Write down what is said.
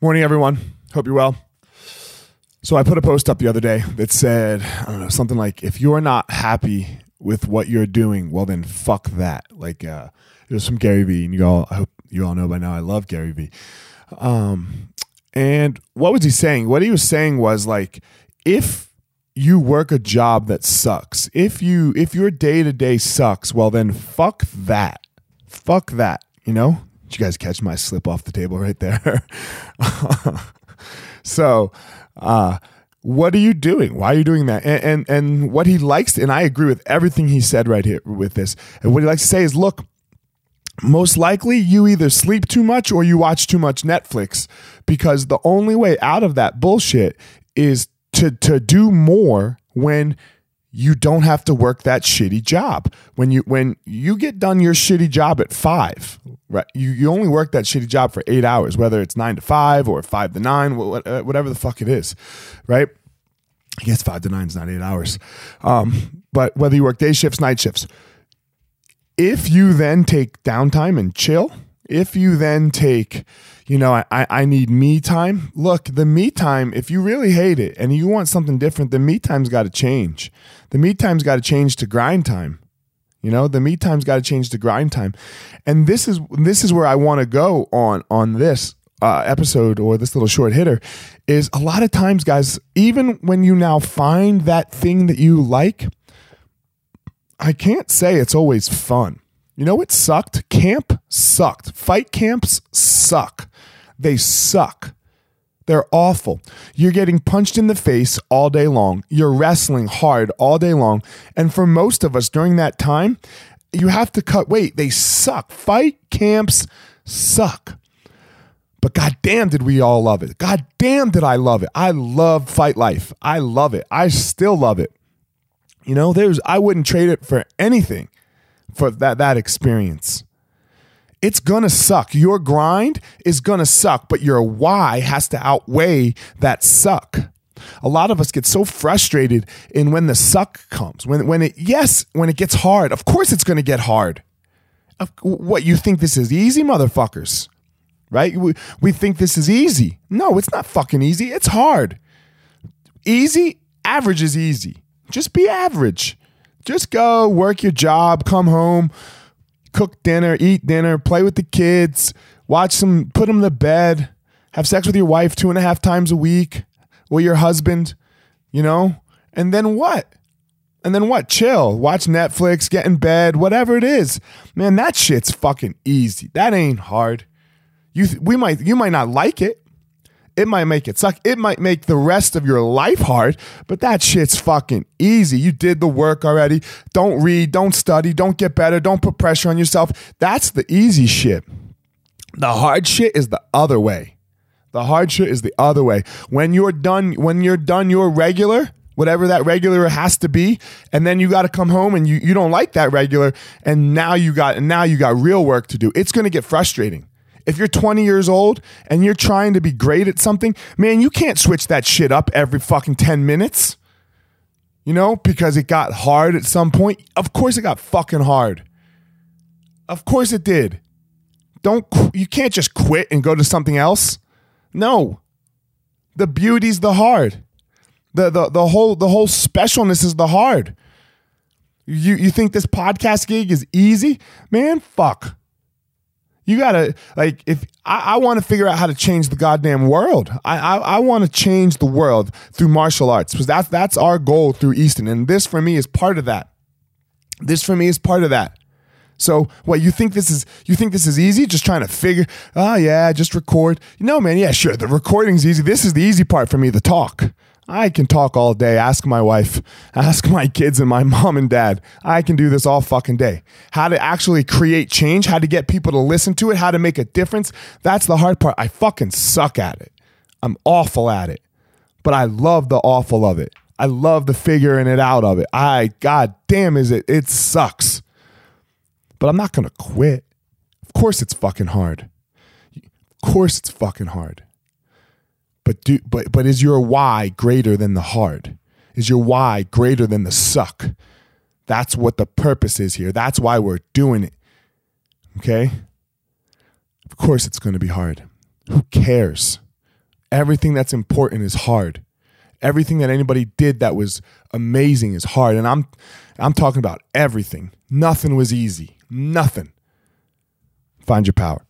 Morning, everyone. Hope you're well. So I put a post up the other day that said, I don't know, something like, if you're not happy with what you're doing, well, then fuck that. Like, uh, it was from Gary Vee, and you all, I hope you all know by now, I love Gary Vee. Um, and what was he saying? What he was saying was like, if you work a job that sucks, if you, if your day to day sucks, well, then fuck that. Fuck that. You know, did you guys catch my slip off the table right there? so, uh, what are you doing? Why are you doing that? And, and and what he likes, and I agree with everything he said right here with this. And what he likes to say is, look, most likely you either sleep too much or you watch too much Netflix because the only way out of that bullshit is to to do more when you don't have to work that shitty job. When you when you get done your shitty job at five, right? You you only work that shitty job for eight hours, whether it's nine to five or five to nine, whatever the fuck it is, right? I guess five to nine is not eight hours, um, but whether you work day shifts, night shifts, if you then take downtime and chill, if you then take you know, I, I need me time. Look, the me time, if you really hate it and you want something different, the me time's got to change. The me time's got to change to grind time. You know, the me time's got to change to grind time. And this is this is where I want to go on on this uh, episode or this little short hitter is a lot of times, guys, even when you now find that thing that you like, I can't say it's always fun. You know what sucked? Camp sucked. Fight camps suck. They suck. They're awful. You're getting punched in the face all day long. You're wrestling hard all day long. And for most of us during that time, you have to cut weight. They suck. Fight camps suck. But goddamn, did we all love it. God damn, did I love it. I love fight life. I love it. I still love it. You know, there's I wouldn't trade it for anything for that that experience. It's gonna suck. Your grind is gonna suck, but your why has to outweigh that suck. A lot of us get so frustrated in when the suck comes. When when it yes, when it gets hard. Of course it's gonna get hard. What you think this is easy, motherfuckers? Right? We, we think this is easy. No, it's not fucking easy. It's hard. Easy, average is easy. Just be average. Just go work your job, come home, cook dinner, eat dinner, play with the kids, watch some, put them to bed, have sex with your wife two and a half times a week or your husband, you know? And then what? And then what? Chill, watch Netflix, get in bed, whatever it is. Man, that shit's fucking easy. That ain't hard. You th- we might you might not like it, it might make it suck. It might make the rest of your life hard, but that shit's fucking easy. You did the work already. Don't read, don't study, don't get better, don't put pressure on yourself. That's the easy shit. The hard shit is the other way. The hard shit is the other way. When you're done, when you're done your regular, whatever that regular has to be, and then you got to come home and you you don't like that regular, and now you got and now you got real work to do. It's going to get frustrating. If you're 20 years old and you're trying to be great at something, man, you can't switch that shit up every fucking 10 minutes. You know, because it got hard at some point. Of course it got fucking hard. Of course it did. Don't you can't just quit and go to something else. No. The beauty's the hard. The the the whole the whole specialness is the hard. You you think this podcast gig is easy? Man, fuck. You gotta like if I, I want to figure out how to change the goddamn world. I I, I want to change the world through martial arts because that's that's our goal through Easton, and this for me is part of that. This for me is part of that. So what you think this is? You think this is easy? Just trying to figure? Oh yeah, just record. No man, yeah, sure. The recording's easy. This is the easy part for me. The talk. I can talk all day. Ask my wife, ask my kids and my mom and dad. I can do this all fucking day. How to actually create change, how to get people to listen to it, how to make a difference. That's the hard part. I fucking suck at it. I'm awful at it. But I love the awful of it. I love the figuring it out of it. I, god damn, is it, it sucks. But I'm not to quit. Of course it's fucking hard. Of course it's fucking hard. But do but but is your why greater than the hard? Is your why greater than the suck? That's what the purpose is here. That's why we're doing it. Okay? Of course it's going to be hard. Who cares? Everything that's important is hard. Everything that anybody did that was amazing is hard. And I'm I'm talking about everything. Nothing was easy. Nothing. Find your power.